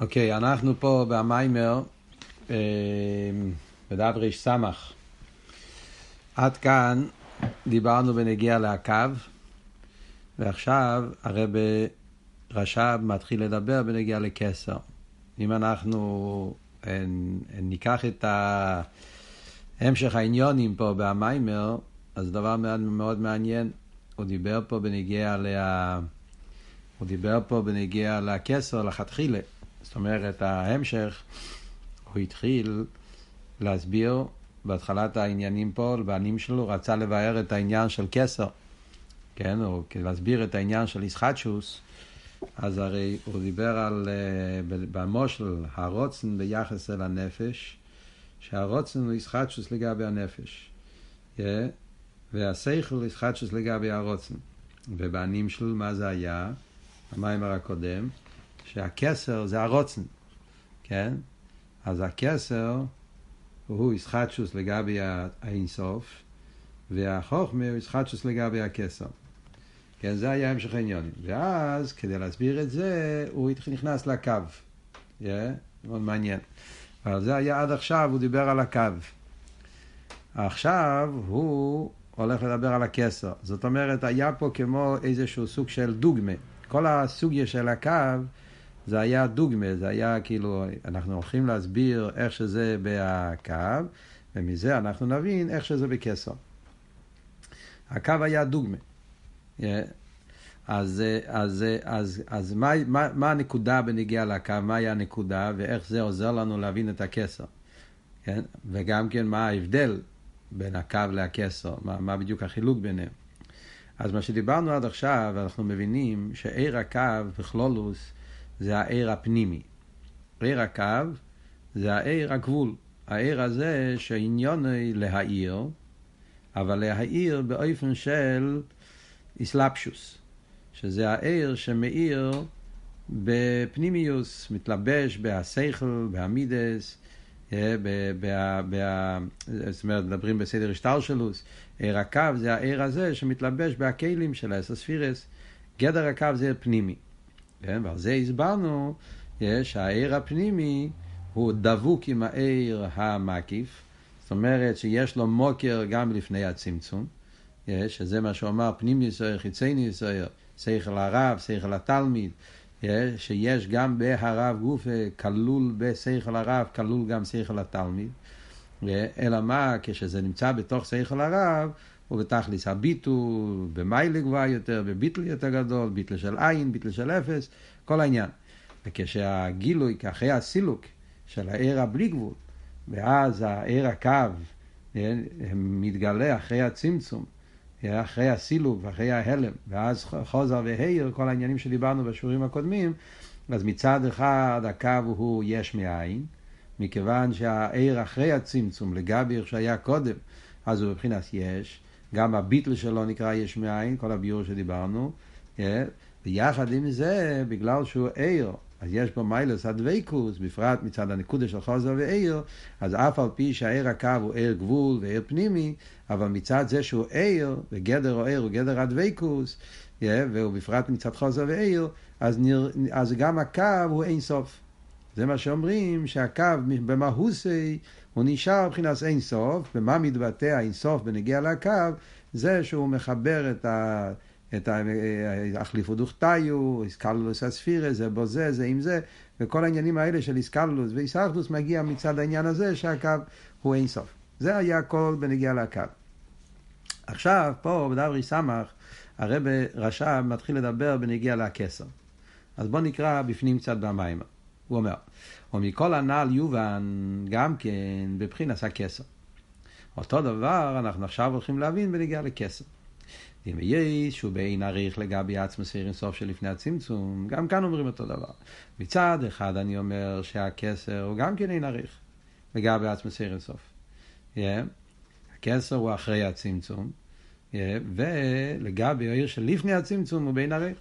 אוקיי, okay, אנחנו פה במיימר אה, בדף סמך. עד כאן דיברנו בנגיע לקו, ועכשיו הרב רש"ב מתחיל לדבר בנגיע לקסר. אם אנחנו אה, ניקח את המשך העניונים פה במיימר, אז דבר מאוד, מאוד מעניין. הוא דיבר פה בנגיע לה... הוא דיבר פה בנגיע לקסר, לכתחילה. זאת אומרת, ההמשך, הוא התחיל להסביר בהתחלת העניינים פה, בנים שלו, רצה לבאר את העניין של כסר, כן, או להסביר את העניין של ישחטשוס, אז הרי הוא דיבר על, אה, במושל, הרוצן ביחס אל הנפש, שהרוצן הוא ישחטשוס לגבי הנפש, yeah, והשכל הוא ישחטשוס לגבי הרוצן. ובנים שלו, מה זה היה? המיימר הקודם, שהכסר זה הרוצן, כן? אז הכסר הוא ישחטשוס לגבי האינסוף, והחוכמה הוא ישחטשוס לגבי הכסר. כן, זה היה המשך העניונים. ואז, כדי להסביר את זה, הוא נכנס לקו. Yeah, מאוד מעניין. אבל זה היה עד עכשיו, הוא דיבר על הקו. עכשיו הוא הולך לדבר על הכסר. זאת אומרת, היה פה כמו איזשהו סוג של דוגמה. כל הסוגיה של הקו זה היה דוגמה, זה היה כאילו, אנחנו הולכים להסביר איך שזה בהקו, ומזה אנחנו נבין איך שזה בקסר. הקו היה דוגמה. אז, אז, אז, אז מה, מה, מה הנקודה בנגיעה לקו, מהי הנקודה, ואיך זה עוזר לנו להבין את הקסר. כן? וגם כן מה ההבדל בין הקו לקסר, מה, מה בדיוק החילוק ביניהם. אז מה שדיברנו עד עכשיו, אנחנו מבינים שעיר הקו בכלולוס זה העיר הפנימי. עיר הקו זה העיר הגבול. העיר הזה שעניון להעיר, אבל להעיר באופן של איסלפשוס, שזה העיר שמאיר בפנימיוס, מתלבש בהסייכל, בהמידס, אה, זאת אומרת, מדברים בסדר השטלשלוס, עיר הקו זה העיר הזה שמתלבש בהכלים של האסוספירס, גדר הקו זה פנימי. כן? ועל זה הסברנו שהעיר הפנימי הוא דבוק עם העיר המקיף, זאת אומרת שיש לו מוקר גם לפני הצמצום, שזה מה אמר, פנים יסויר, חיצי יסויר, שכל הרב, שכל התלמיד, שיש גם בהרב גוף כלול בשכל הרב, כלול גם שכל התלמיד, אלא מה, כשזה נמצא בתוך שכל הרב, ובתכלס הביטול, במיילה גבוהה יותר, בביטל יותר גדול, ביטל של עין, ביטל של אפס, כל העניין. וכשהגילוי, אחרי הסילוק של העיר הבלי גבול, ואז העיר הקו אה, מתגלה אחרי הצמצום, אה, אחרי הסילוק ואחרי ההלם, ואז חוזר והעיר, כל העניינים שדיברנו בשיעורים הקודמים, אז מצד אחד הקו הוא יש מאין, מכיוון שהעיר אחרי הצמצום, לגבי איך שהיה קודם, אז הוא מבחינת יש, גם הביטל שלו נקרא יש מאין, כל הביור שדיברנו, yeah, ויחד עם זה, בגלל שהוא עיר, אז יש בו מיילס הדוויקוס, בפרט מצד הנקודה של חוזר ועיר, אז אף על פי שהעיר הקו הוא עיר גבול ועיר פנימי, אבל מצד זה שהוא עיר, וגדר העיר הוא גדר הדוויקוס, yeah, והוא בפרט מצד חוזר ועיר, אז, נר, אז גם הקו הוא אין סוף. זה מה שאומרים, שהקו במהוסי הוא נשאר מבחינת אין סוף, ומה מתבטא האין סוף בנגיע לקו? זה שהוא מחבר את ה... את האחליפות דוכתיו, איסקלולוס הספירה, זה בו זה, זה עם זה, וכל העניינים האלה של איסקלולוס ואיסאחדוס מגיע מצד העניין הזה שהקו הוא אין סוף. זה היה הכל בנגיע לקו. עכשיו, פה בדברי סמך, הרב רש"ב מתחיל לדבר בנגיע לקסר. אז בואו נקרא בפנים קצת במים. הוא אומר, ומכל הנ"ל יובן גם כן בבחינס הכסר. אותו דבר אנחנו עכשיו הולכים להבין בנגיעה לכסר. אם יהיה שהוא באין עריך לגבי עצמוס עיר אינסוף שלפני הצמצום, גם כאן אומרים אותו דבר. מצד אחד אני אומר שהכסר הוא גם כן אין עריך לגבי עצמוס עיר אינסוף. Yeah. הכסר הוא אחרי הצמצום, yeah. ולגבי העיר שלפני הצמצום הוא באין עריך.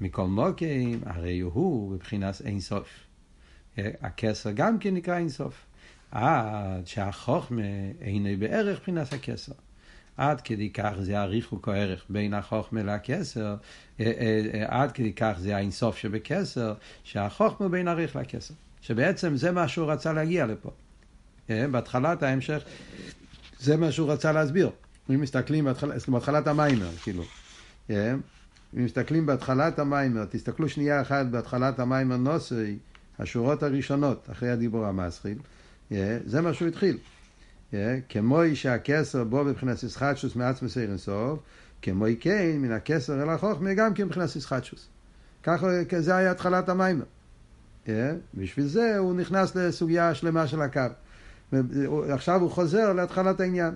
מכל מוקים, הרי הוא בבחינת אינסוף. הכסר גם כן נקרא אינסוף. עד שהחוכמה אינו בערך מבחינת הכסר. עד כדי כך זה הריחוק הערך בין החוכמה לכסר, עד כדי כך זה האינסוף שבכסר, שהחוכמה בין הריח לכסר. שבעצם זה מה שהוא רצה להגיע לפה. בהתחלת ההמשך, זה מה שהוא רצה להסביר. אם מסתכלים בהתחלה, בהתחלת המיימר, כאילו. אם מסתכלים בהתחלת המיימר, תסתכלו שנייה אחת בהתחלת המיימר נוסי, השורות הראשונות, אחרי הדיבור המסחיל, זה מה שהוא התחיל. כמו שהכסר בו בבחינת ישחטשוס מעצמס עיר אינסוף, כמו כן מן הכסר אל החוכמה גם כן מבחינת ישחטשוס. ככה, זה היה התחלת המיימר. בשביל זה הוא נכנס לסוגיה שלמה של הקו. עכשיו הוא חוזר להתחלת העניין.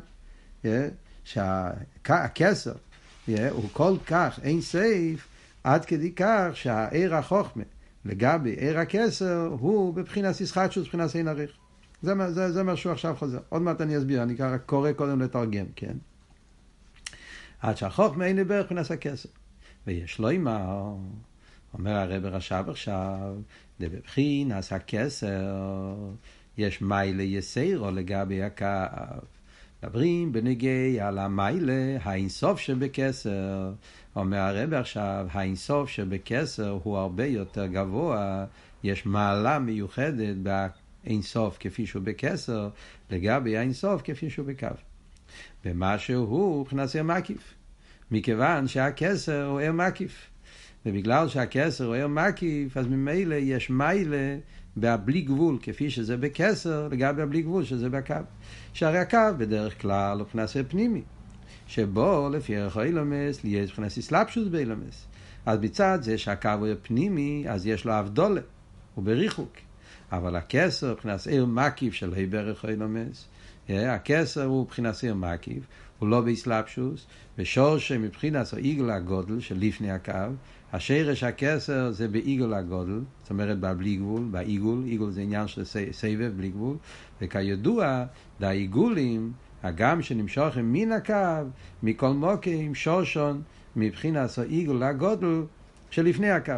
שהכסר הוא כל כך אין סייף עד כדי כך שהעיר החוכמה לגבי עיר הכסר הוא בבחינת ישחטשוס, בבחינת אין עריך. זה, זה, זה מה שהוא עכשיו חוזר. עוד מעט אני אסביר, אני ככה קורא קודם לתרגם, כן? עד שהחוכמה אין לברך מבחינת הכסר. ויש לו אמר, אומר הרב רש"ב עכשיו, דבבחינס הכסר, יש מיילה יסיירו לגבי הקו. מדברים בנגיע על המיילה, האינסוף שבכסר. אומר הרב עכשיו, האינסוף שבכסר הוא הרבה יותר גבוה, יש מעלה מיוחדת באינסוף כפי שהוא בכסר, לגבי האינסוף כפי שהוא בקו. במה שהוא מבחינת עיר מקיף. מכיוון שהכסר הוא עיר מקיף. ובגלל שהכסר הוא עיר מקיף, אז ממילא יש מיילה בהבלי גבול, כפי שזה בכסר, לגבי הבלי גבול, שזה בקו. שהרי הקו בדרך כלל הוא מבחינת פנימי. שבו לפי ערך אילומס, יש מבחינת אסלאפשוס באילומס. אז מצד זה שהקו הוא פנימי, אז יש לו אבדולה, הוא בריחוק. אבל הכסר, מבחינת עיר מקיף של ה' בערך אילומס, הכסר הוא מבחינת עיר מקיף, הוא לא באסלאפשוס, ושורש מבחינת העיגל הגודל של לפני הקו, השרש הכסר זה בעיגול הגודל, זאת אומרת בבלי גבול, בעיגול, עיגול זה עניין של סבב בלי גבול, וכידוע, דעיגולים, הגם שנמשוכם מן הקו, מכל מוקים, שושון, מבחינת העיגול הגודל שלפני הקו.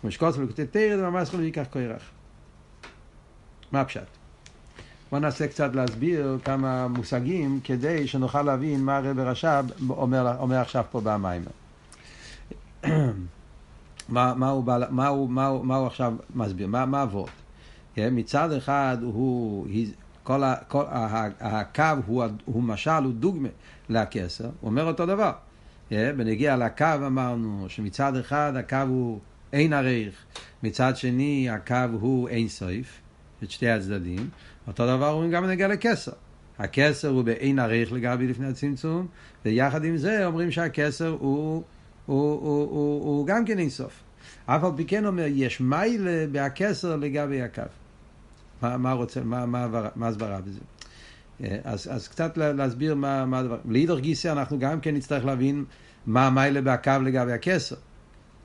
כמו שקוצר לקוטי תרד וממש לא ייקח כוח. מה הפשט? בואו ננסה קצת להסביר כמה מושגים כדי שנוכל להבין מה הרב רש"ב אומר, אומר עכשיו פה במיימר. מה, מה, הוא, מה, הוא, מה, הוא, מה הוא עכשיו מסביר? מה, מה? כן, מצד אחד הוא, כל, ה, כל ה, הקו הוא, הוא משל, הוא דוגמה לכסר, הוא אומר אותו דבר. כן, בנגיע לקו אמרנו שמצד אחד הקו הוא אין עריך, מצד שני הקו הוא אין סויף, את שתי הצדדים, אותו דבר אומרים גם בנגיע לכסר. הכסר הוא באין עריך לגבי לפני הצמצום, ויחד עם זה אומרים שהכסר הוא הוא, הוא, הוא, הוא גם כן אינסוף. אף על פי כן אומר, יש מיילה בהכסר לגבי הקו. מה, מה רוצה, מה, מה, מה הסברה בזה? אז, אז קצת להסביר מה, מה הדבר. לאידור גיסא אנחנו גם כן נצטרך להבין מה המיילה בהקו לגבי הכסר.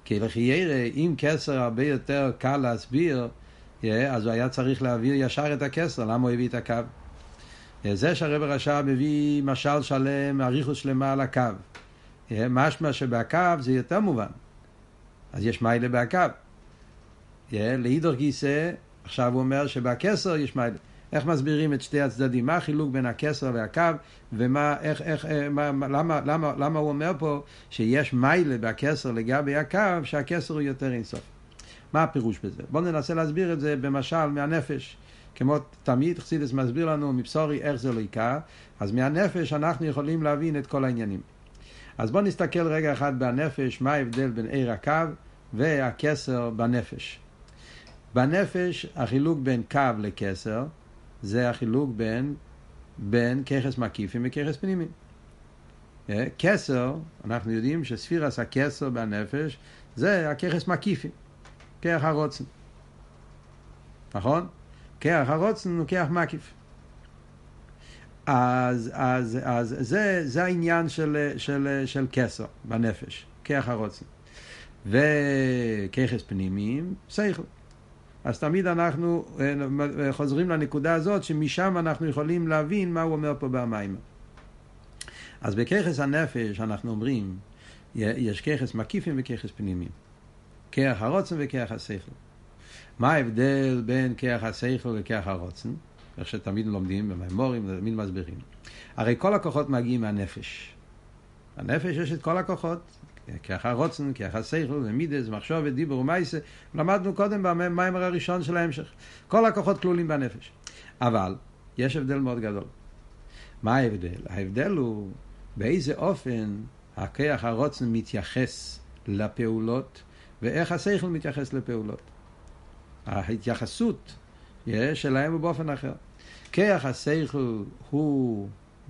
כי לכי ירא, אם כסר הרבה יותר קל להסביר, אז הוא היה צריך להעביר ישר את הכסר, למה הוא הביא את הקו? זה שהרבר רש"ב מביא משל שלם, אריכות שלמה על הקו. משמע שבקו זה יותר מובן. אז יש מיילה בהקו. לאידור גיסא, עכשיו הוא אומר שבכסר יש מיילה. איך מסבירים את שתי הצדדים? מה החילוק בין הכסר והקו, ומה, איך, איך, מה, למה, למה, למה הוא אומר פה שיש מיילה בכסר לגבי הקו, שהכסר הוא יותר אינסוף. מה הפירוש בזה? בואו ננסה להסביר את זה במשל מהנפש. כמו תמיד חסידס מסביר לנו מבשורי איך זה לא יקר, אז מהנפש אנחנו יכולים להבין את כל העניינים. אז בואו נסתכל רגע אחד בנפש, מה ההבדל בין עיר הקו והכסר בנפש. בנפש החילוק בין קו לכסר זה החילוק בין, בין ככס מקיפים וככס פנימיים. כסר, אנחנו יודעים שספירס הכסר בנפש זה הככס מקיפים, כרך הרוצן. נכון? כרך הרוצן הוא כרך מקיף. אז, אז, אז זה, זה העניין של, של, של כסר בנפש, כרך הרוצן. וככס פנימיים, שכל. אז תמיד אנחנו אה, חוזרים לנקודה הזאת, שמשם אנחנו יכולים להבין מה הוא אומר פה במים. אז בככס הנפש אנחנו אומרים, יש ככס מקיפים וככס פנימיים. כרך הרוצן וכרך השכל. מה ההבדל בין כרך השכל וכרך הרוצן? איך שתמיד לומדים במימורים, תמיד מסבירים. הרי כל הכוחות מגיעים מהנפש. הנפש יש את כל הכוחות, כאחר רוצן, כאחר סייכל, ומידס, מחשוב ודיבור ומייסה, למדנו קודם במיימר הראשון של ההמשך. כל הכוחות כלולים בנפש. אבל, יש הבדל מאוד גדול. מה ההבדל? ההבדל הוא באיזה אופן הכיח הרוצן מתייחס לפעולות ואיך השכל מתייחס לפעולות. ההתייחסות שלהם הוא באופן אחר. כיח השכל הוא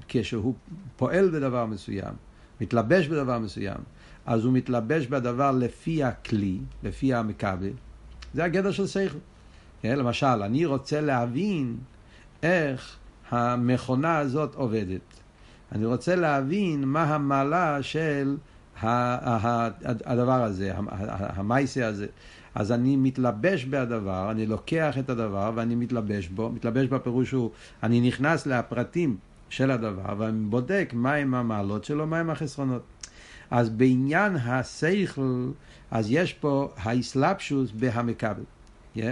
כשהוא פועל בדבר מסוים, מתלבש בדבר מסוים, אז הוא מתלבש בדבר לפי הכלי, לפי המכבל. זה הגדר של שכל. כן, למשל, אני רוצה להבין איך המכונה הזאת עובדת. אני רוצה להבין מה המעלה של הדבר הזה, המייסה הזה. אז אני מתלבש בדבר, אני לוקח את הדבר ואני מתלבש בו. מתלבש בפירוש הוא, אני נכנס לפרטים של הדבר ואני בודק מהם המעלות שלו, מהם החסרונות. אז בעניין השכל, אז יש פה האסלאפשוס בהמקבל.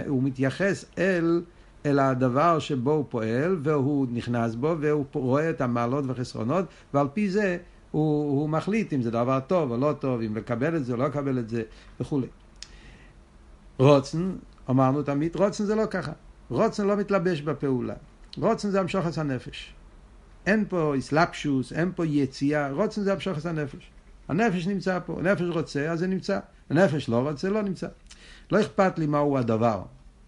הוא מתייחס אל, אל הדבר שבו הוא פועל, והוא נכנס בו, והוא רואה את המעלות והחסרונות, ועל פי זה הוא, הוא מחליט אם זה דבר טוב או לא טוב, אם לקבל את זה או לא לקבל את זה, וכולי. רוצן, אמרנו תמיד, רוצן זה לא ככה. רוצן לא מתלבש בפעולה. רוצן זה המשוחס הנפש. אין פה אסלאפשוס, אין פה יציאה, רוצן זה המשוחס הנפש. הנפש נמצא פה, הנפש רוצה, אז זה נמצא. הנפש לא רוצה, לא נמצא. לא אכפת לי מהו הדבר.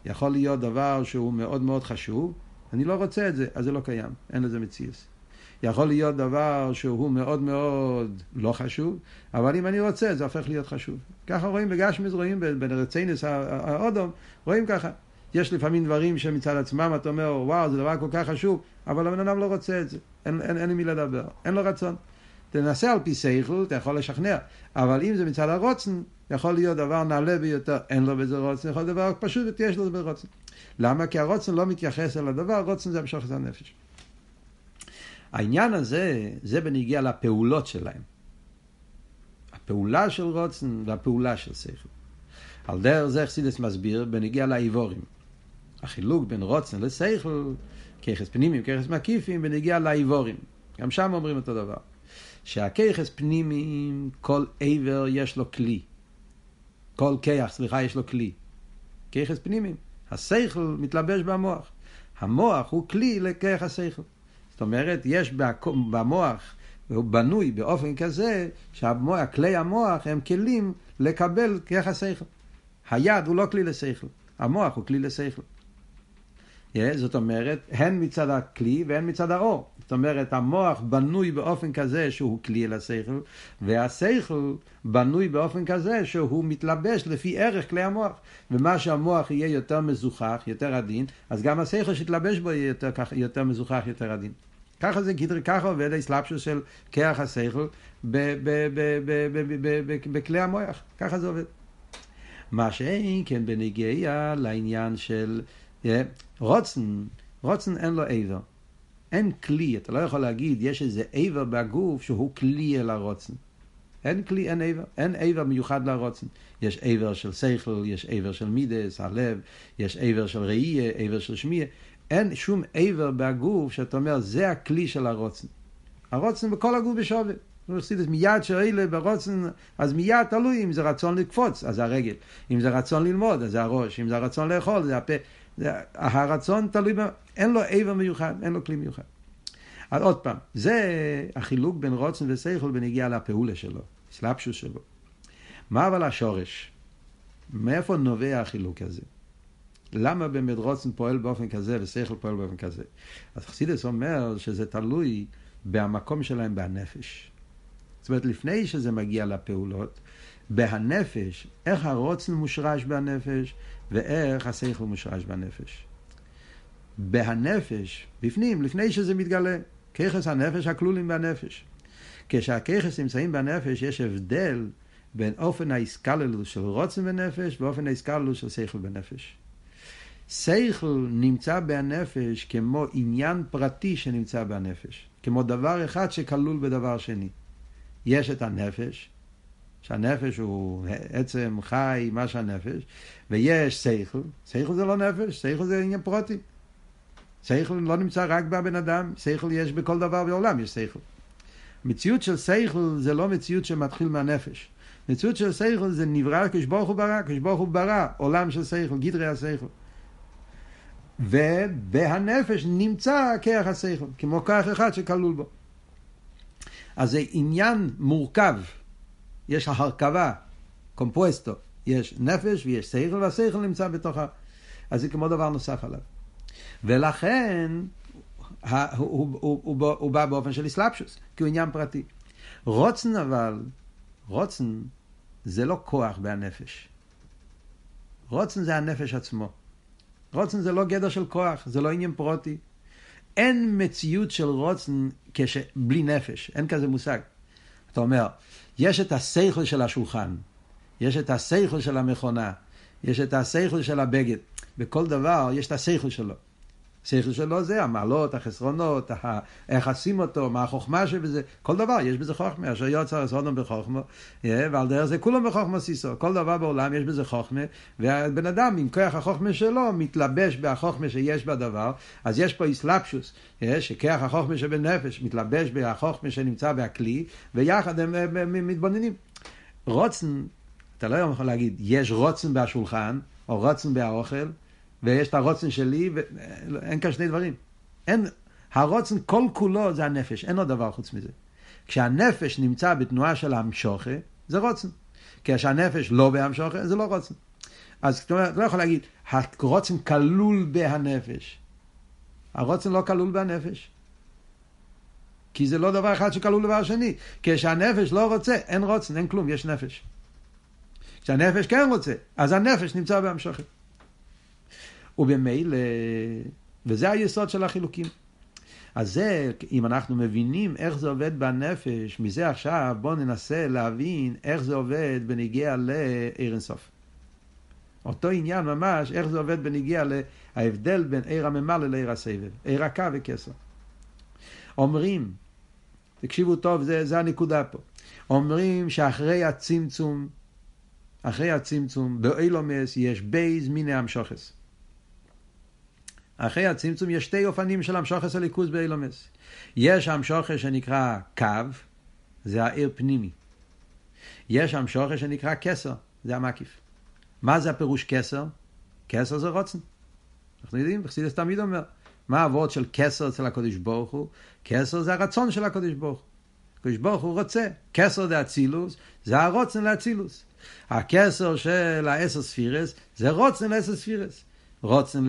יכול להיות דבר שהוא מאוד מאוד חשוב, אני לא רוצה את זה, אז זה לא קיים, אין לזה מציאס. יכול להיות דבר שהוא מאוד מאוד לא חשוב, אבל אם אני רוצה, זה הופך להיות חשוב. ככה רואים בגשמיס, רואים ברציינס האודום, רואים ככה. יש לפעמים דברים שמצד עצמם אתה אומר, וואו, זה דבר כל כך חשוב, אבל הבן אדם לא רוצה את זה, אין, אין, אין עם מי לדבר, אין לו רצון. תנסה על פי סייכל, אתה יכול לשכנע, אבל אם זה מצד הרוצן, יכול להיות דבר נעלה ביותר, אין לו בזה רוצן, יכול להיות דבר פשוט יש לו בזה רוצן. למה? כי הרוצן לא מתייחס אל הדבר, הרוצן זה המשוך את הנפש. העניין הזה, זה בניגיע לפעולות שלהם. הפעולה של רוצן והפעולה של שכל. על דרך זה חסידס מסביר בניגיע לאיבורים. החילוק בין רוצן לשכל, ככס פנימיים, ככס מקיפים, בניגיע לאיבורים. גם שם אומרים אותו דבר. שהככס פנימיים, כל עבר יש לו כלי. כל כיח, סליחה, יש לו כלי. ככס פנימיים. השכל מתלבש במוח. המוח הוא כלי לכיח השכל. זאת אומרת, יש במוח, הוא בנוי באופן כזה שכלי המוח הם כלים לקבל כיח השכל. היד הוא לא כלי לשכל, המוח הוא כלי לשכל. זאת אומרת, הן מצד הכלי והן מצד האור. זאת אומרת, המוח בנוי באופן כזה שהוא כלי אל השכל, והשכל בנוי באופן כזה שהוא מתלבש לפי ערך כלי המוח. ומה שהמוח יהיה יותר מזוכח, יותר עדין, אז גם השכל שיתלבש בו יהיה יותר, יותר מזוכח, יותר עדין. ככה זה גידרי, ככה עובד האסלאפשוס של כרך השכל בכלי המוח, ככה זה עובד. מה שאין כן בנגיעה לעניין של רוצן, רוצן אין לו עבר. אין כלי, אתה לא יכול להגיד, יש איזה עבר בגוף שהוא כלי אל הרוצן. אין כלי, אין עבר, אין עבר מיוחד לרוצן. יש עבר של שכל, יש עבר של מידס, הלב, יש עבר של ראייה, עבר של שמיעה. אין שום עבר בגוף שאתה אומר, זה הכלי של הרוצן. הרוצן בכל הגוף בשווה. מיד שאלה ברוצן, אז מיד תלוי אם זה רצון לקפוץ, אז הרגל. אם זה רצון ללמוד, אז זה הראש. אם זה רצון לאכול, זה הפה. הרצון תלוי. אין לו עבר מיוחד, אין לו כלי מיוחד. אז עוד פעם, זה החילוק בין רוצן ושכל בנגיעה לפעולה שלו, סלפשוס שלו. מה אבל השורש? מאיפה נובע החילוק הזה? למה באמת רוצן פועל באופן כזה ושכל פועל באופן כזה? אז חסידס אומר שזה תלוי במקום שלהם בנפש. זאת אומרת, לפני שזה מגיע לפעולות, בהנפש, איך הרוצן מושרש בנפש ואיך השכל מושרש בנפש. בהנפש, בפנים, לפני שזה מתגלה, ככס הנפש הכלולים בנפש. כשהככס נמצאים בנפש יש הבדל בין אופן ההסקללות של רוצן בנפש ואופן ההסקללות של שכל בנפש. שכל נמצא בנפש כמו עניין פרטי שנמצא בנפש, כמו דבר אחד שכלול בדבר שני. יש את הנפש, שהנפש הוא עצם חי, מה שהנפש, ויש שכל, שכל זה לא נפש, שכל זה עניין פרוטי. שכל לא נמצא רק בבן אדם, שכל יש בכל דבר בעולם, יש שכל. מציאות של שכל זה לא מציאות שמתחיל מהנפש. מציאות של שכל זה נברא כשברוך הוא ברא, כשברוך הוא ברא, עולם של שכל, גדרי השכל. ובהנפש נמצא כרך השכל, כמו כרך אחד שכלול בו. אז זה עניין מורכב, יש הרכבה, קומפוסטו, יש נפש ויש שכל, והשכל נמצא בתוך ה... אז זה כמו דבר נוסף עליו. ולכן הוא, הוא, הוא, הוא, הוא בא באופן של אסלאפשוס, כי הוא עניין פרטי. רוצן אבל, רוצן זה לא כוח בהנפש. רוצן זה הנפש עצמו. רוצן זה לא גדר של כוח, זה לא עניין פרוטי. אין מציאות של רוצן כש... בלי נפש, אין כזה מושג. אתה אומר, יש את השכל של השולחן, יש את השכל של המכונה, יש את השכל של הבגד. בכל דבר יש את השכל שלו. שכל שלו זה המעלות, החסרונות, איך עשים אותו, מה החוכמה שבזה, כל דבר יש בזה חוכמה, אשר יוצר אסרונם בחוכמה, ועל דרך זה כולם בחוכמה סיסו, כל דבר בעולם יש בזה חוכמה, והבן אדם עם כוח החוכמה שלו מתלבש בחוכמה שיש בדבר, אז יש פה איסלפשוס, שכוח החוכמה שבנפש מתלבש בחוכמה שנמצא בכלי, ויחד הם, הם, הם, הם מתבוננים. רוצן, אתה לא יכול להגיד, יש רוצן בשולחן, או רוצן באוכל, ויש את הרוצן שלי, ואין כאן שני דברים. אין, הרוצן כל כולו זה הנפש, אין עוד דבר חוץ מזה. כשהנפש נמצא בתנועה של המשוכה, זה רוצן. כשהנפש לא בהמשוכה, זה לא רוצן. אז זאת אומרת, לא יכול להגיד, הרוצן כלול בהנפש. הרוצן לא כלול בהנפש. כי זה לא דבר אחד שכלול דבר שני. כשהנפש לא רוצה, אין רוצן, אין כלום, יש נפש. כשהנפש כן רוצה, אז הנפש נמצא בהמשכה. ובמילא, וזה היסוד של החילוקים. אז זה, אם אנחנו מבינים איך זה עובד בנפש, מזה עכשיו בואו ננסה להבין איך זה עובד בניגיע לעיר אינסוף. אותו עניין ממש, איך זה עובד בניגיע להבדל בין עיר הממלא לעיר הסבב, עיר הקו וכסר. אומרים, תקשיבו טוב, זה, זה הנקודה פה. אומרים שאחרי הצמצום, אחרי הצמצום, באילומס יש בייז מיני המשוכס. אחרי הצמצום יש שתי אופנים של המשוכס הליכוז באילומס. יש המשוכס שנקרא קו, זה העיר פנימי. יש המשוכס שנקרא כסר, זה המקיף. מה זה הפירוש כסר? כסר זה רוצן. אנחנו יודעים, חסידס תמיד אומר, מה העבוד של כסר אצל הקדוש ברוך הוא? כסר זה הרצון של הקדוש ברוך הוא. הקדוש ברוך הוא רוצה. כסר זה אצילוס, זה הרוצן לאצילוס. הכסר של האסר ספירס זה רוצן לאסר ספירס. רוצן,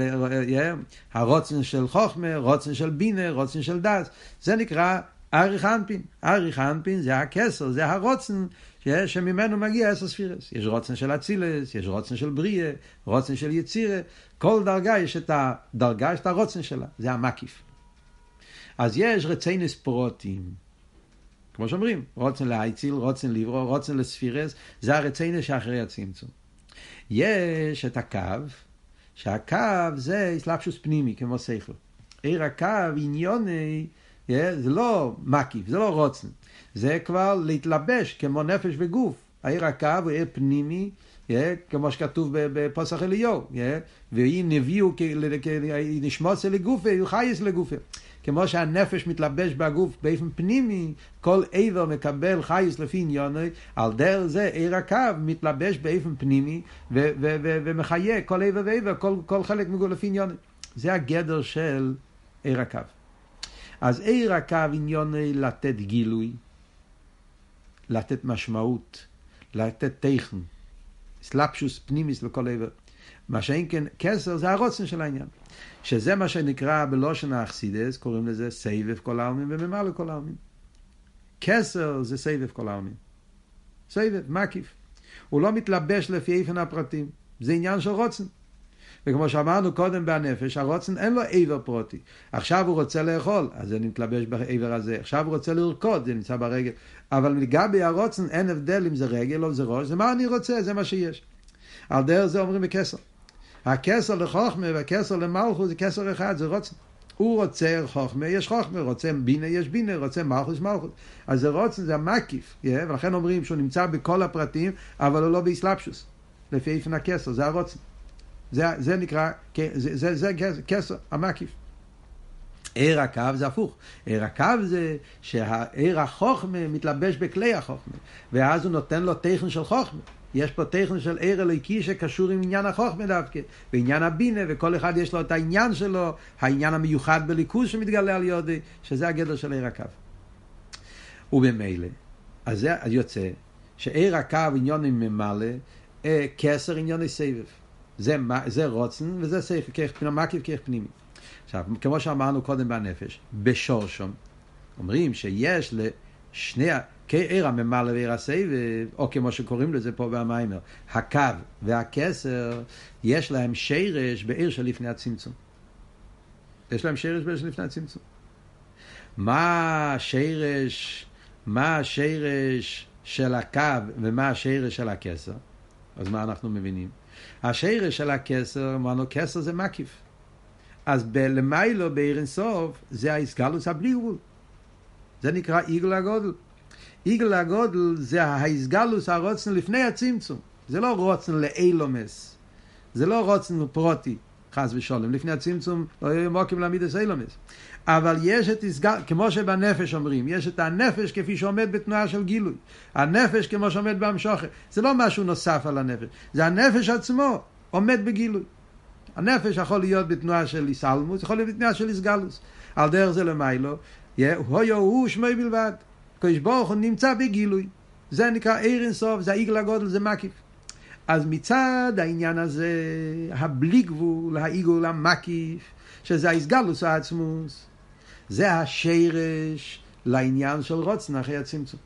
הרוצן של חוכמה, רוצן של בינה, רוצן של דס, זה נקרא אריך אנפין. אריך אנפין זה הכסר, זה הרוצן שממנו מגיע עשר ספירס. יש רוצן של אצילס, יש רוצן של בריאה, רוצן של יצירה, כל דרגה יש את הדרגה, יש את הרוצן שלה, זה המקיף. אז יש רציינס פרוטים. כמו שאומרים, רוצן לאייציל, רוצן ליברו, רוצן לספירס, זה הרציינס שאחרי הצמצום. יש את הקו, שהקו זה אסלאפשוס פנימי, כמו שכל. עיר הקו, עניוני, זה לא מקיף, זה לא רוצן. זה כבר להתלבש כמו נפש וגוף. העיר הקו הוא עיר פנימי, כמו שכתוב בפוסח אליהו, ואם נביאו נשמוס לגופה, הוא חייס לגופה. כמו שהנפש מתלבש בגוף באופן פנימי, כל עבר מקבל חייס לפי עניוני, על דרך זה עיר הקו מתלבש באופן פנימי ו- ו- ו- ומחיה כל עבר ועבר, כל, כל חלק מגול לפי עניוני. זה הגדר של עיר הקו. אז עיר הקו עניוני לתת גילוי, לתת משמעות, לתת טכן, סלפשוס פנימיס לכל עבר. מה שאין כן כסר זה הרוצן של העניין. שזה מה שנקרא בלושן האכסידס, קוראים לזה סבב כל העלמין וממלא כל העלמין. כסר זה סבב כל העלמין. סבב, מקיף. הוא לא מתלבש לפי איפן הפרטים, זה עניין של רוצן. וכמו שאמרנו קודם בנפש, הרוצן אין לו עבר פרוטי. עכשיו הוא רוצה לאכול, אז זה מתלבש בעבר הזה. עכשיו הוא רוצה לרקוד, זה נמצא ברגל. אבל לגבי הרוצן אין הבדל אם זה רגל או זה ראש, זה מה אני רוצה, זה מה שיש. על דרך זה אומרים בכסר. הכסר לחוכמה והכסר למלכות זה כסר אחד, זה רוצן. הוא רוצה חוכמה, יש חוכמה, רוצה בינה, יש בינה, רוצה מלכות, יש מלכות. אז זה רוצן, זה המקיף, yeah? ולכן אומרים שהוא נמצא בכל הפרטים, אבל הוא לא באסלאפשוס, לפי איפן הכסר, זה הרוצן. זה, זה נקרא, זה, זה, זה, זה כסר, המקיף. עיר הקו זה הפוך. עיר הקו זה שהעיר החוכמה מתלבש בכלי החוכמה, ואז הוא נותן לו תכן של חוכמה. יש פה תכן של עיר אלוהיקי שקשור עם עניין החוכמה דווקא, ועניין הבינה, וכל אחד יש לו את העניין שלו, העניין המיוחד בליכוז שמתגלה על יודי, שזה הגדר של עיר הקו. ובמילא, אז זה יוצא שעיר הקו עניון ממלא, אה, כסר עניון סבב. זה, זה רוצן וזה סייף, כרך פנימי, מקיף כרך פנימי. עכשיו, כמו שאמרנו קודם בנפש, בשורשום, אומרים שיש לשני, כעיר הממלא ועיר הסבב, או כמו שקוראים לזה פה במיימר, הקו והכסר, יש להם שרש בעיר שלפני הצמצום. יש להם שרש בעיר שלפני הצמצום. מה השרש, מה השרש של הקו ומה השרש של הכסר? אז מה אנחנו מבינים? השרש של הכסר, אמרנו, כסר זה מקיף. אז בלמיילו, בעיר אינסוף, זה האיסגלוס הבלי גבול. זה נקרא עיגל הגודל. עיגל הגודל זה האיסגלוס הרוצן לפני הצמצום. זה לא רוצן לאילומס. זה לא רוצן פרוטי, חס ושלום. לפני הצמצום לא יהיו מוקים להעמיד אילומס. אבל יש את הסגל, כמו שבנפש אומרים, יש את הנפש כפי שעומד בתנועה של גילוי. הנפש כמו שעומד בהמשוכר. זה לא משהו נוסף על הנפש, זה הנפש עצמו עומד בגילוי. הנפש יכול להיות בתנועה של איסלמוס, יכול להיות בתנועה של איסגלוס. על דרך זה למיילו, הויו הוא שמי בלבד. קדוש ברוך הוא נמצא בגילוי. זה נקרא עיר אינסוף, זה העיגל הגודל, זה מקיף. אז מצד העניין הזה, הבלי גבול, העיגול המקיף, שזה האיסגלוס העצמוס, זה השרש לעניין של רוצן אחרי הצמצום.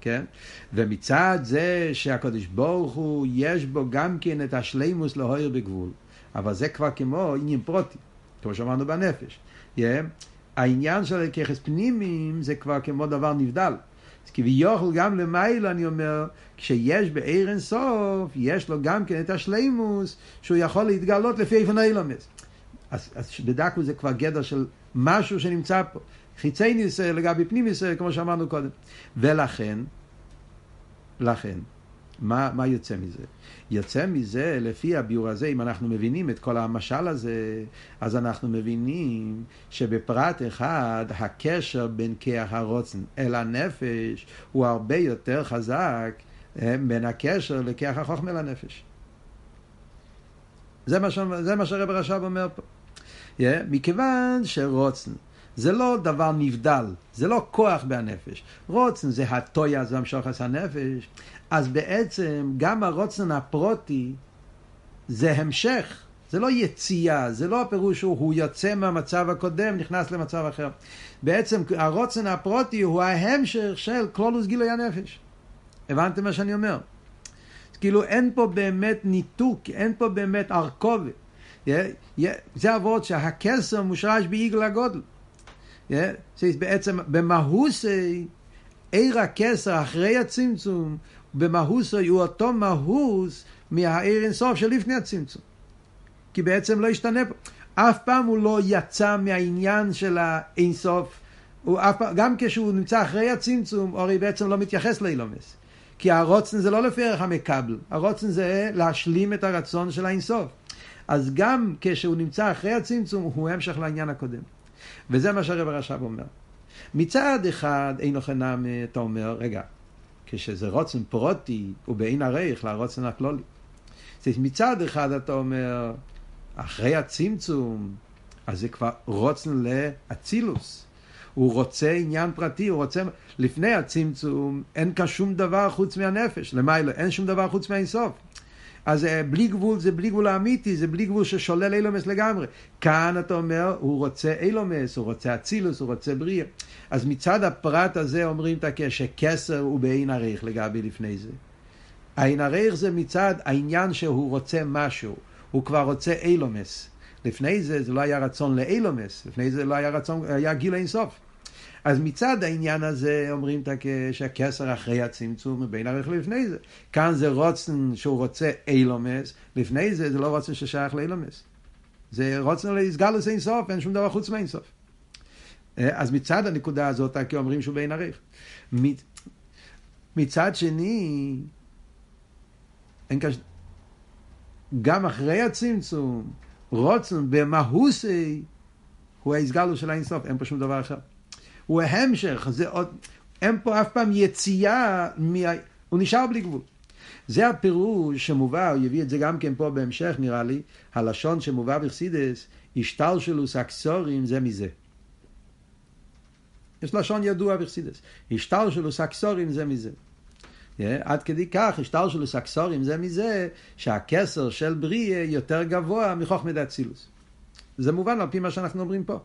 כן? ומצד זה שהקדוש ברוך הוא, יש בו גם כן את השלימוס להויר בגבול. אבל זה כבר כמו עניין פרוטי, כמו שאמרנו בנפש. Yeah. העניין של ככס פנימיים זה כבר כמו דבר נבדל. אז כביכול גם למעלה אני אומר, כשיש בעיר אינסוף, יש לו גם כן את השלימוס, שהוא יכול להתגלות לפי איפה נעלמס. אז, אז בדקו זה כבר גדר של משהו שנמצא פה. חיצי ניסה לגבי פנים ניסה, כמו שאמרנו קודם. ולכן, לכן, מה, מה יוצא מזה? יוצא מזה, לפי הביור הזה, אם אנחנו מבינים את כל המשל הזה, אז אנחנו מבינים שבפרט אחד, הקשר בין כיח הרוצן אל הנפש הוא הרבה יותר חזק אה, בין הקשר לכיח החוכמה לנפש. זה מה. זה מה שרב רש"ב אומר פה. Yeah, מכיוון שרוצן זה לא דבר נבדל, זה לא כוח בהנפש. רוצן זה הטויאס והמשוחס הנפש, אז בעצם גם הרוצן הפרוטי זה המשך, זה לא יציאה, זה לא הפירוש שהוא יוצא מהמצב הקודם, נכנס למצב אחר. בעצם הרוצן הפרוטי הוא ההמשך של כלולוס גילוי הנפש. הבנתם מה שאני אומר? כאילו אין פה באמת ניתוק, אין פה באמת ארכובת. זה אבות שהכסר מושרש בעיגל הגודל. בעצם במהוסי, עיר הכסר אחרי הצמצום, במהוסי הוא אותו מהוס מהעיר אינסוף שלפני הצמצום. כי בעצם לא השתנה פה. אף פעם הוא לא יצא מהעניין של האינסוף. פעם, גם כשהוא נמצא אחרי הצמצום, הרי בעצם לא מתייחס לאילומס. כי הרוצן זה לא לפי ערך המקבל, הרוצן זה להשלים את הרצון של האינסוף. אז גם כשהוא נמצא אחרי הצמצום, הוא המשך לעניין הקודם. וזה מה שהרב הרש"ב אומר. מצד אחד, אין נעם, אתה אומר, רגע, כשזה רוצן פרוטי, הוא בעין הרייך לרוצן הכלולי. מצד אחד אתה אומר, אחרי הצמצום, אז זה כבר רוצן לאצילוס. הוא רוצה עניין פרטי, הוא רוצה... לפני הצמצום אין כאן שום דבר חוץ מהנפש, למעלה, אין שום דבר חוץ מהאינסוף. אז אה, בלי גבול זה בלי גבול האמיתי, זה בלי גבול ששולל אילומס לגמרי. כאן אתה אומר, הוא רוצה אילומס, הוא רוצה אצילוס, הוא רוצה בריאה. אז מצד הפרט הזה אומרים את הקשר, כסר הוא בעין עריך לגבי לפני זה. העין עריך זה מצד העניין שהוא רוצה משהו, הוא כבר רוצה אילומס. לפני זה זה לא היה רצון לאילומס, לפני זה לא היה רצון, היה גיל אינסוף. אז מצד העניין הזה אומרים שהכסר אחרי הצמצום מבין ערך לפני זה. כאן זה רוצן שהוא רוצה אילומס, לפני זה זה לא רוצן ששייך לאילומס. זה רוצן להסגלוס אינסוף, אין שום דבר חוץ מאינסוף. אז מצד הנקודה הזאת, כי אומרים שהוא בין ערך. מצד שני, אין. גם אחרי הצמצום, רוצן במהוסי, הוא ההסגלו של האינסוף, אין פה שום דבר אחר. הוא ההמשך, זה עוד, אין פה אף פעם יציאה, מה... הוא נשאר בלי גבול. זה הפירוש שמובא, הוא יביא את זה גם כן פה בהמשך נראה לי, הלשון שמובא בחסידס, השטלשלוס אקסורים זה מזה. יש לשון ידוע בחסידס, השטלשלוס אקסורים זה מזה. Yeah, עד כדי כך, השטלשלוס אקסורים זה מזה, שהכסר של בריאה יותר גבוה מחוכמת אצילוס. זה מובן על פי מה שאנחנו אומרים פה.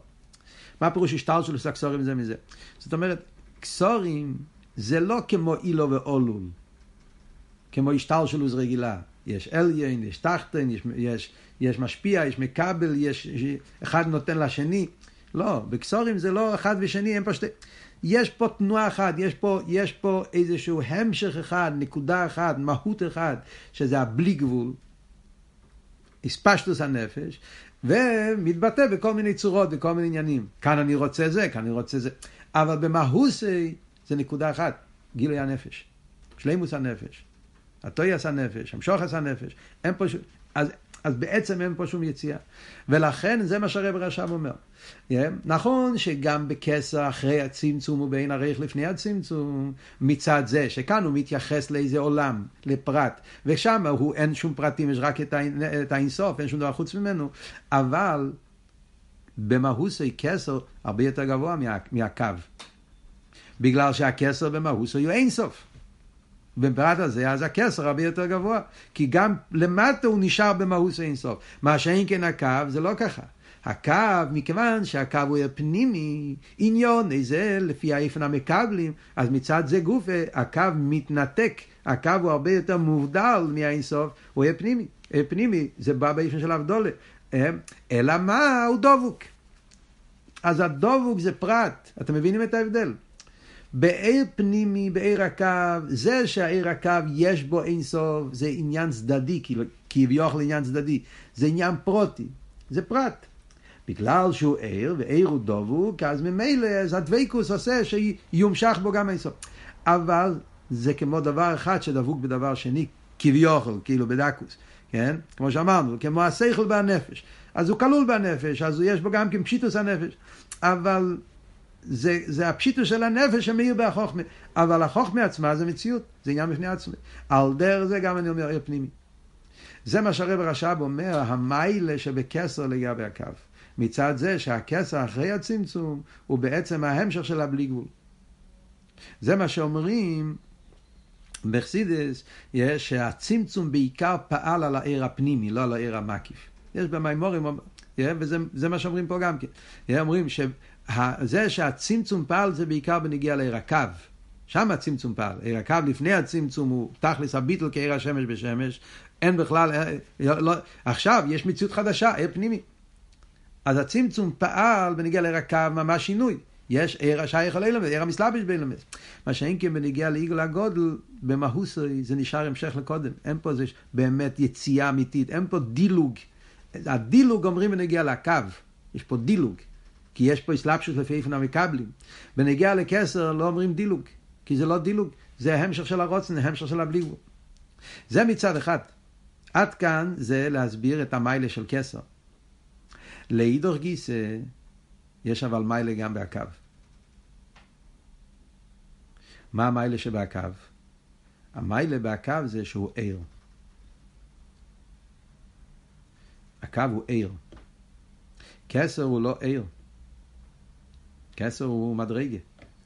מה פירוש השטלשלוס אקסורים זה מזה? זאת אומרת, קסורים זה לא כמו אילו ואולול. כמו השתלשלוס רגילה. יש אליין, יש תחתן, יש, יש, יש משפיע, יש מקבל, יש, אחד נותן לשני. לא, בקסורים זה לא אחד ושני, אין פה שתי... יש פה תנועה אחת, יש פה, יש פה איזשהו המשך אחד, נקודה אחת, מהות אחת, שזה הבלי גבול, הספשטוס הנפש, ומתבטא בכל מיני צורות, בכל מיני עניינים. כאן אני רוצה זה, כאן אני רוצה זה. אבל במהוסי זה נקודה אחת, גילוי הנפש, שלימוס הנפש. הטויאס הנפש, המשוחס הנפש, אין פה שום... אז, אז בעצם אין פה שום יציאה. ולכן זה מה שהרב רשם אומר. Yeah, נכון שגם בכסר אחרי הצמצום ובין הריח לפני הצמצום, מצד זה שכאן הוא מתייחס לאיזה עולם, לפרט, ושם הוא אין שום פרטים, יש רק את, את האינסוף, אין שום דבר חוץ ממנו, אבל במהוסי כסר הרבה יותר גבוה מה, מהקו. בגלל שהכסר במהוסי הוא אינסוף. בפרט הזה, אז הכסר הרבה יותר גבוה. כי גם למטה הוא נשאר במהות אינסוף. מה שאין כן הקו, זה לא ככה. הקו, מכיוון שהקו הוא פנימי, עניון, איזה לפי האיפן המקבלים, אז מצד זה גוף, הקו מתנתק, הקו הוא הרבה יותר מובדל מהאינסוף, הוא יהיה פנימי. פנימי, זה בא באיפן של אבדולה. אלא מה? הוא דבוק. אז הדבוק זה פרט, אתם מבינים את ההבדל? בעיר פנימי, בעיר הקו, זה שהעיר הקו יש בו אין סוף, זה עניין צדדי, כביכול עניין צדדי, זה עניין פרוטי, זה פרט. בגלל שהוא עיר, ועיר הוא דבוק, אז ממילא, אז הדבקוס עושה שיומשך בו גם אין סוף. אבל זה כמו דבר אחד שדבוק בדבר שני, כביכול, כאילו בדקוס, כן? כמו שאמרנו, כמו השכל והנפש. אז הוא כלול בנפש, אז יש בו גם כן פשיטוס הנפש. אבל זה, זה הפשיטו של הנפש שמאיר בהחוכמה. אבל החוכמה עצמה זה מציאות, זה עניין בפני עצמי. על דרך זה גם אני אומר עיר פנימי. זה מה שהרב רש"ב אומר, המיילה שבקסר לגבי הקו. מצד זה שהקסר אחרי הצמצום הוא בעצם ההמשך של הבלי גבול. זה מה שאומרים בחסידס, שהצמצום בעיקר פעל על העיר הפנימי, לא על העיר המקיף. יש במימורים, וזה מה שאומרים פה גם כן. אומרים זה שהצמצום פעל זה בעיקר בנגיע לעיר הקו. שם הצמצום פעל. עיר הקו לפני הצמצום הוא תכלס הביטל כעיר השמש בשמש. אין בכלל, אה, לא, עכשיו יש מציאות חדשה, עיר פנימי. אז הצמצום פעל בנגיע לעיר הקו ממש שינוי. יש עיר השייך על אילמס, עיר המסלבש באילמס. מה שאין כן בנגיע לעיגול הגודל, במהוסי זה נשאר המשך לקודם. אין פה זה באמת יציאה אמיתית, אין פה דילוג. הדילוג אומרים בנגיע לקו, יש פה דילוג. כי יש פה אסלאפשוס לפי איפן המקבלים. בנגיע לכסר לא אומרים דילוג, כי זה לא דילוג, זה המשך של הרוצן, המשך של הבליגו. זה מצד אחד. עד כאן זה להסביר את המיילה של כסר. לאידוך גיסא, יש אבל מיילה גם בהקו. מה המיילה שבהקו? המיילה בהקו זה שהוא ער. הקו הוא ער. כסר הוא לא ער. כסר הוא מדרגה,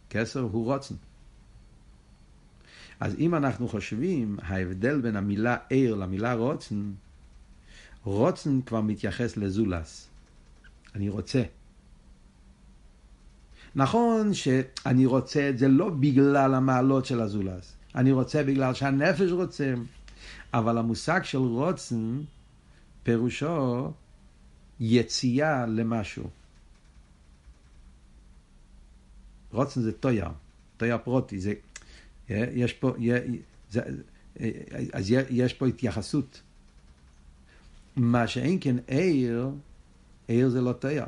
כסר הוא רוצן. אז אם אנחנו חושבים, ההבדל בין המילה ער למילה רוצן, רוצן כבר מתייחס לזולס. אני רוצה. נכון שאני רוצה את זה לא בגלל המעלות של הזולס, אני רוצה בגלל שהנפש רוצה, אבל המושג של רוצן פירושו יציאה למשהו. רוצן זה טויה, טויה פרוטי, זה, יש פה, זה, אז יש פה התייחסות. מה שאין כן עיר, עיר זה לא טויה.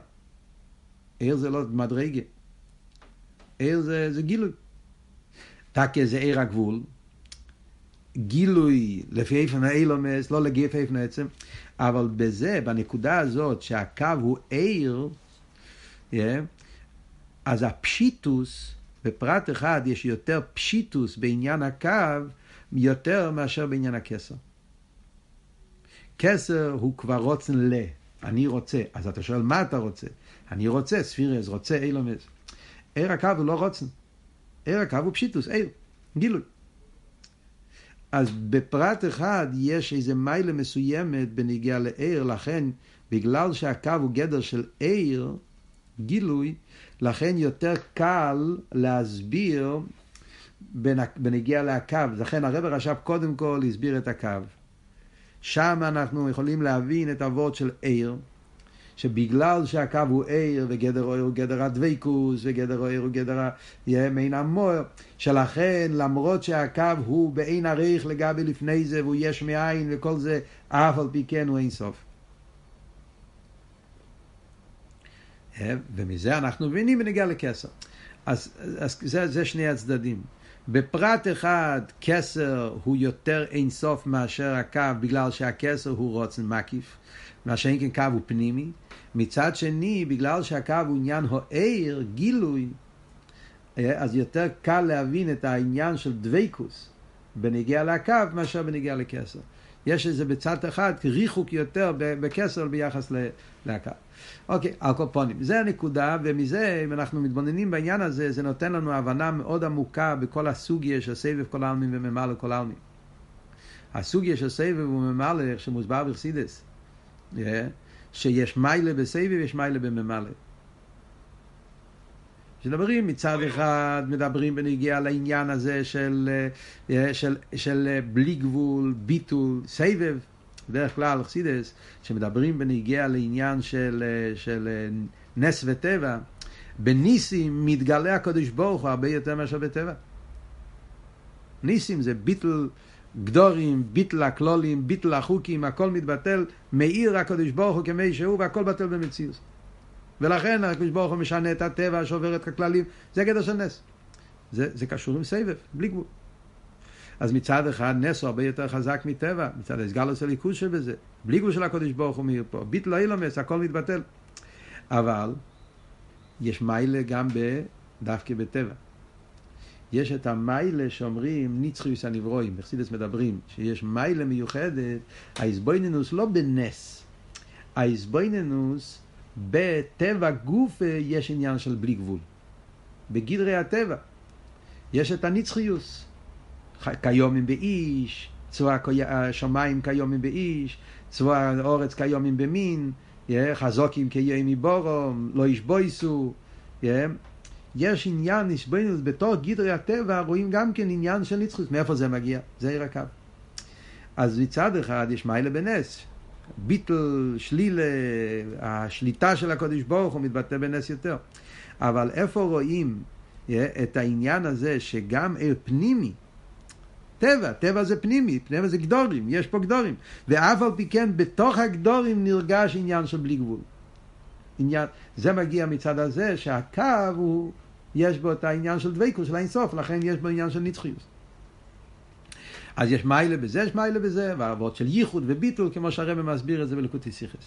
עיר זה לא מדרגה. עיר זה, זה גילוי. תקה זה עיר הגבול. גילוי לפי איפן האילומס, לא לגי איפן העצם, אבל בזה, בנקודה הזאת שהקו הוא עיר, Yeah. אז הפשיטוס, בפרט אחד יש יותר פשיטוס בעניין הקו, יותר מאשר בעניין הכסר. כסר הוא כבר רוצן ל, אני רוצה. אז אתה שואל, מה אתה רוצה? אני רוצה, ספירס, רוצה אילומס. עיר הקו הוא לא רוצן. עיר הקו הוא פשיטוס, עיר, גילוי. אז בפרט אחד יש איזה מיילה מסוימת בניגיע לעיר, לכן בגלל שהקו הוא גדר של עיר, גילוי, לכן יותר קל להסביר בנגיע לקו. לכן הרב רש"ב קודם כל הסביר את הקו. שם אנחנו יכולים להבין את הוורד של עיר, שבגלל שהקו הוא עיר, וגדר עיר הוא גדר הדבקוס, וגדר עיר הוא גדר מעין המוער, שלכן למרות שהקו הוא בעין עריך לגבי לפני זה, והוא יש מאין וכל זה, אף על פי כן הוא אין סוף. ומזה אנחנו מבינים ונגיע לכסר. אז, אז זה, זה שני הצדדים. בפרט אחד כסר הוא יותר אינסוף מאשר הקו בגלל שהכסר הוא רוצן מקיף, מאשר אם כן קו הוא פנימי. מצד שני, בגלל שהקו הוא עניין הוער, גילוי, אז יותר קל להבין את העניין של דבקוס בנגיע לקו מאשר בנגיע לכסר. יש איזה בצד אחד ריחוק יותר בכסר ביחס לקו. אוקיי, על כל פונים. זה הנקודה, ומזה, אם אנחנו מתבוננים בעניין הזה, זה נותן לנו הבנה מאוד עמוקה בכל הסוגיה של סבב כל העלמין וממלא כל העלמין. הסוגיה של סבב וממלא, שמוסבר בחסידס, yeah, שיש מיילה בסבב ויש מיילה בממלא. כשמדברים מצד אחד, מדברים בנגיעה לעניין הזה של, של, של, של בלי גבול, ביטול, סבב, בדרך כלל חסידס, שמדברים בנגיע לעניין של, של נס וטבע, בניסים מתגלה הקדוש ברוך הוא הרבה יותר מאשר בטבע. ניסים זה ביטל גדורים, ביטל הכלולים, ביטל החוקים, הכל מתבטל, מאיר הקדוש ברוך הוא כמי שהוא והכל בטל במציאות. ולכן הקדוש ברוך הוא משנה את הטבע, שובר את הכללים, זה גדר של נס. זה, זה קשור עם סבב, בלי גבול. אז מצד אחד נס הוא הרבה יותר חזק מטבע, מצד הסגלוס הליכוז שבזה. בלי גבול של הקודש ברוך הוא מאיר פה. ביט לא אילומס, הכל מתבטל. אבל יש מיילה גם דווקא בטבע. יש את המיילה שאומרים ניצחיוס הנברואים, בחסידס מדברים, שיש מיילה מיוחדת, האיזבויננוס לא בנס, האיזבויננוס בטבע גוף יש עניין של בלי גבול. בגדרי הטבע יש את הנצחיוס. כיומים באיש, צבא השמיים כיומים באיש, צבא האורץ כיומים במין, חזוקים כיומי בורום, לא ישבויסו. יש עניין נשבוינוס בתור גדרי הטבע, רואים גם כן עניין של נצחוס. מאיפה זה מגיע? זה עיר הקו. אז מצד אחד יש מיילה בנס. ביטל, שלילה, השליטה של הקודש ברוך הוא מתבטא בנס יותר. אבל איפה רואים את העניין הזה שגם עיר פנימי, טבע, טבע זה פנימי, טבע זה גדורים, יש פה גדורים. ואף על פי כן, בתוך הגדורים נרגש עניין של בלי גבול. עניין, זה מגיע מצד הזה שהקו הוא, יש בו את העניין של דבקות, של האינסוף, לכן יש בו עניין של נצחיות. אז יש מיילה בזה, יש מיילה בזה, והעבוד של ייחוד וביטול, כמו שהרבא מסביר את זה בלקוטי סיכס.